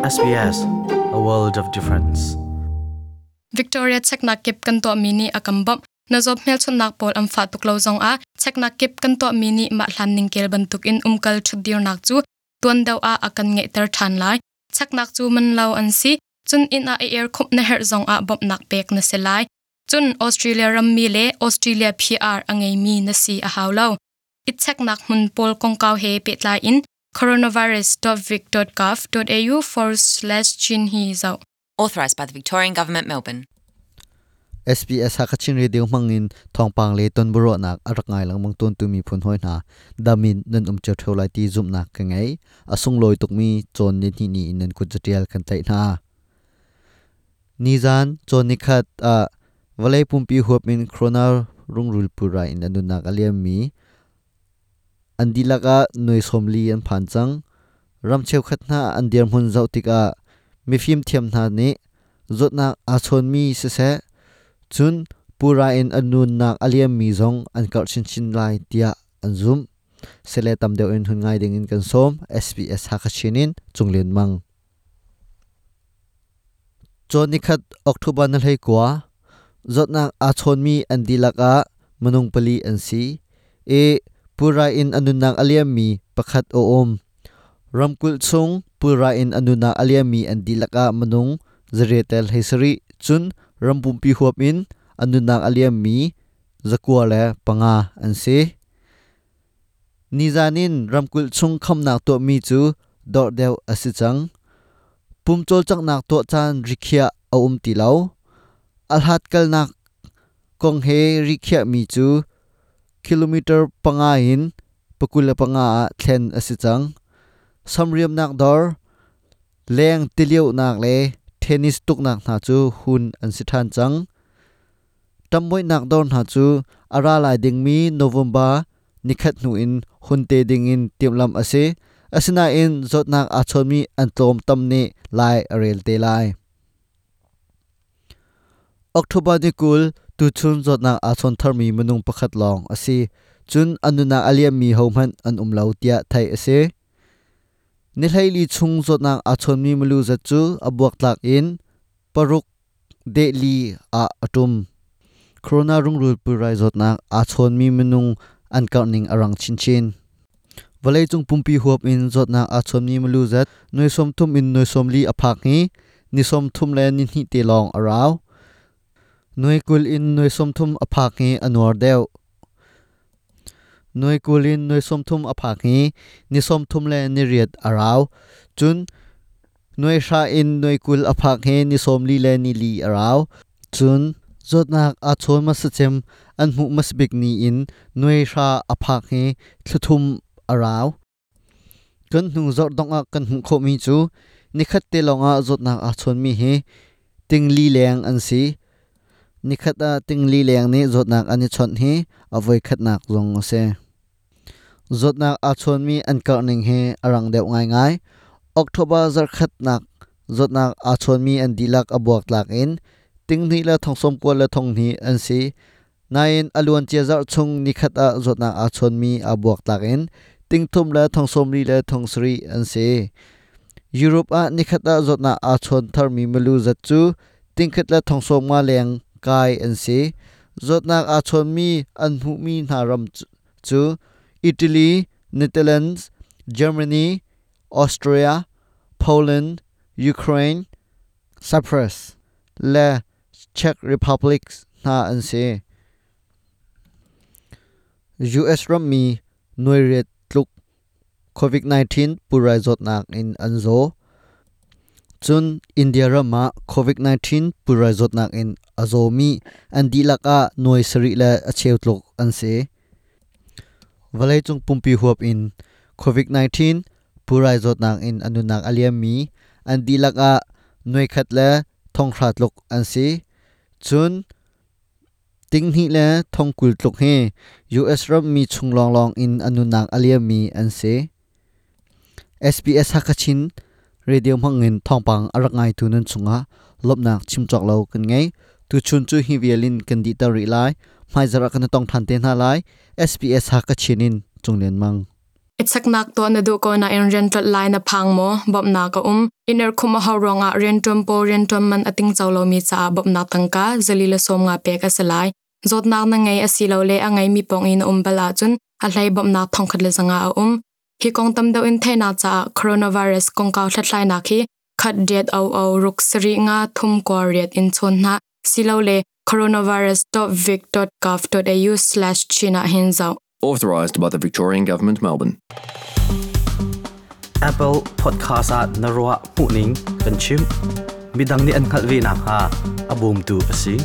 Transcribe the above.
SBS, a world of difference. Victoria chekna kip kan to mini akambam na zob mel chun nak pol am fa tuk lo zong a chekna kip kan to mini ma hlan ning kel ban tuk in umkal chudir nak chu tuan daw a akan nge ter than lai chaknak chu man lo an si chun in a air khup na her zong a bom nak pek na se lai chun Australia ram mi le Australia PR angai mi na si a haulo it chaknak mun pol kong kaw he pet lai in coronavirus.vic.gov.au forward slash chin hi zau authorised by the Victorian Government, Melbourne. SBS ha kachin radio mangin thongpang le ton buro nak arak ngai lang mong ton tumi phun hoi na damin nan um che tholai ti zum nak ka ngai asung loi tuk mi chon ni ni ni nan ku jatial kan tai na ni zan chon ni khat a walai pumpi huap min corona rung rul pura in anu nak aliam mi andilaka noi somli an phan chang ram cheu khat na andiar mun zau tika mi phim thiam na ni, zot na a chon mi se se, chun pura in anun nak aliam mi zong, an kar chin chin lai tia an zum, sele tam deu in hun ngai ding in kan som sbs ha kha chinin chunglen mang. Chon ni khat october na hlei kwa, zot na a chon mi an dilaka manung pali an si e pura in anun aliami pakhat oom. Ramkul chung pura in anuna aliami an dilaka manung zretel heisari chun, rampumpi huap in anuna aliami zakua le panga an se nizanin ramkul chung khamnak to mi chu dor dew asichang pumchol chak nak to chan rikhia aum tilau. Alhat kal nak kong he rikhia mi chu kilometer panga in pakula panga thlen asichang samriam nak dor, leng tiliu nak le, tennis tuk nak na chu hun an si than chang. Tamboi nak dor na chu, ara lai ding mi november, nikhat nu in, hun te ding in timlam ase. Asina in, zot nak a mi an tom tam ni lai arel te lai. October ni kul tu chun zot nak a chon thar mi manung pakhat long ase chun anuna aliam mi homan an umlo tia thai ase ni hlaili chung zot nak a chon mi mulu za chu abuak tlak in paruk de li a atum corona rung rul purai zot nak a chon mi menung an kar ning arang chin chin valai chung pumpi huap in zot nak a chon mi mulu zat noi som thum in noi som li aphak hi ni som thum le ni hi te long araw noi kul in noi som thum aphak hi anwar deu noi kulin noi som thum aphak hi ni som thum le ni riat araw chun noi sha in noi kul aphak hi ni som li le ni li araw chun zot a chon ma sachem an mu masbik ni in noi sha aphak hi thluthum araw kan hnung zor dong a kan hu kho mi chu ni khat te longa zot a chon mi hi ting li leng an si ni khat a ting li leng ni zot nak ani chon hi avoi khat nak zong se. Zot nak a chon mi an kar ning he arang deuh ngai ngai. October zar khat nak, zot nak a chon mi an dilak abuak tlak in. Ting ni la thong som ko la thong ni an si. Nain aluan chia zar chung ni khat a zot nak a chon mi abuak tlak in. Ting thum la thong som ri la thong sri an si. Europe a ni khat a zot na a chon thar mi melu zat chu. Ting khat la thong som ma leng kai an si zot nak a chon mi an hu mi na ram chu Italy, Netherlands, Germany, Austria, Poland, Ukraine, Cyprus, le Czech Republic na an se. US ram mi noi ret tluk COVID-19 purai zot nak in anzo chun India rama COVID-19 purai zot nak in azomi an dilaka noi sari la acheu tluk an se. valai chung pumpi huap in covid 19 purai zot nak in anunak aliam mi an dilak a noi khat le thong khrat lok an si chun ting hi le thong kul tluk he us ram mi chung long long in anunak aliam mi an se sps hakachin radio mangin thongpang arak ngai tunun chunga, lopnak chimchok lo kan ngai tu chun chu hi vialin kan di ta ri lai, mai zara kan tong than te na lai SPS ha ka chinin chunglen mang. Itsak nak to na du ko na in rental line na phang mo bob na ka um iner khuma ha ronga rentum po rentum man ating chawlo mi cha bob na tangka zalila som nga pe ka salai zot na na ngai asilo le angai mi pong in um bala chun, a hlai bob na thong khat le zanga a um hi kong tam do in the na cha coronavirus kong ka thlai na khi khat det au au ruk sri nga thum ko riat in chon na silo le coronavirus.vic.gov.au/china hinzau Authorised by the Victorian Government, Melbourne. Apple Podcast at Narwa Puning Kanchim Midang ni an khalvi na ha abum tu asi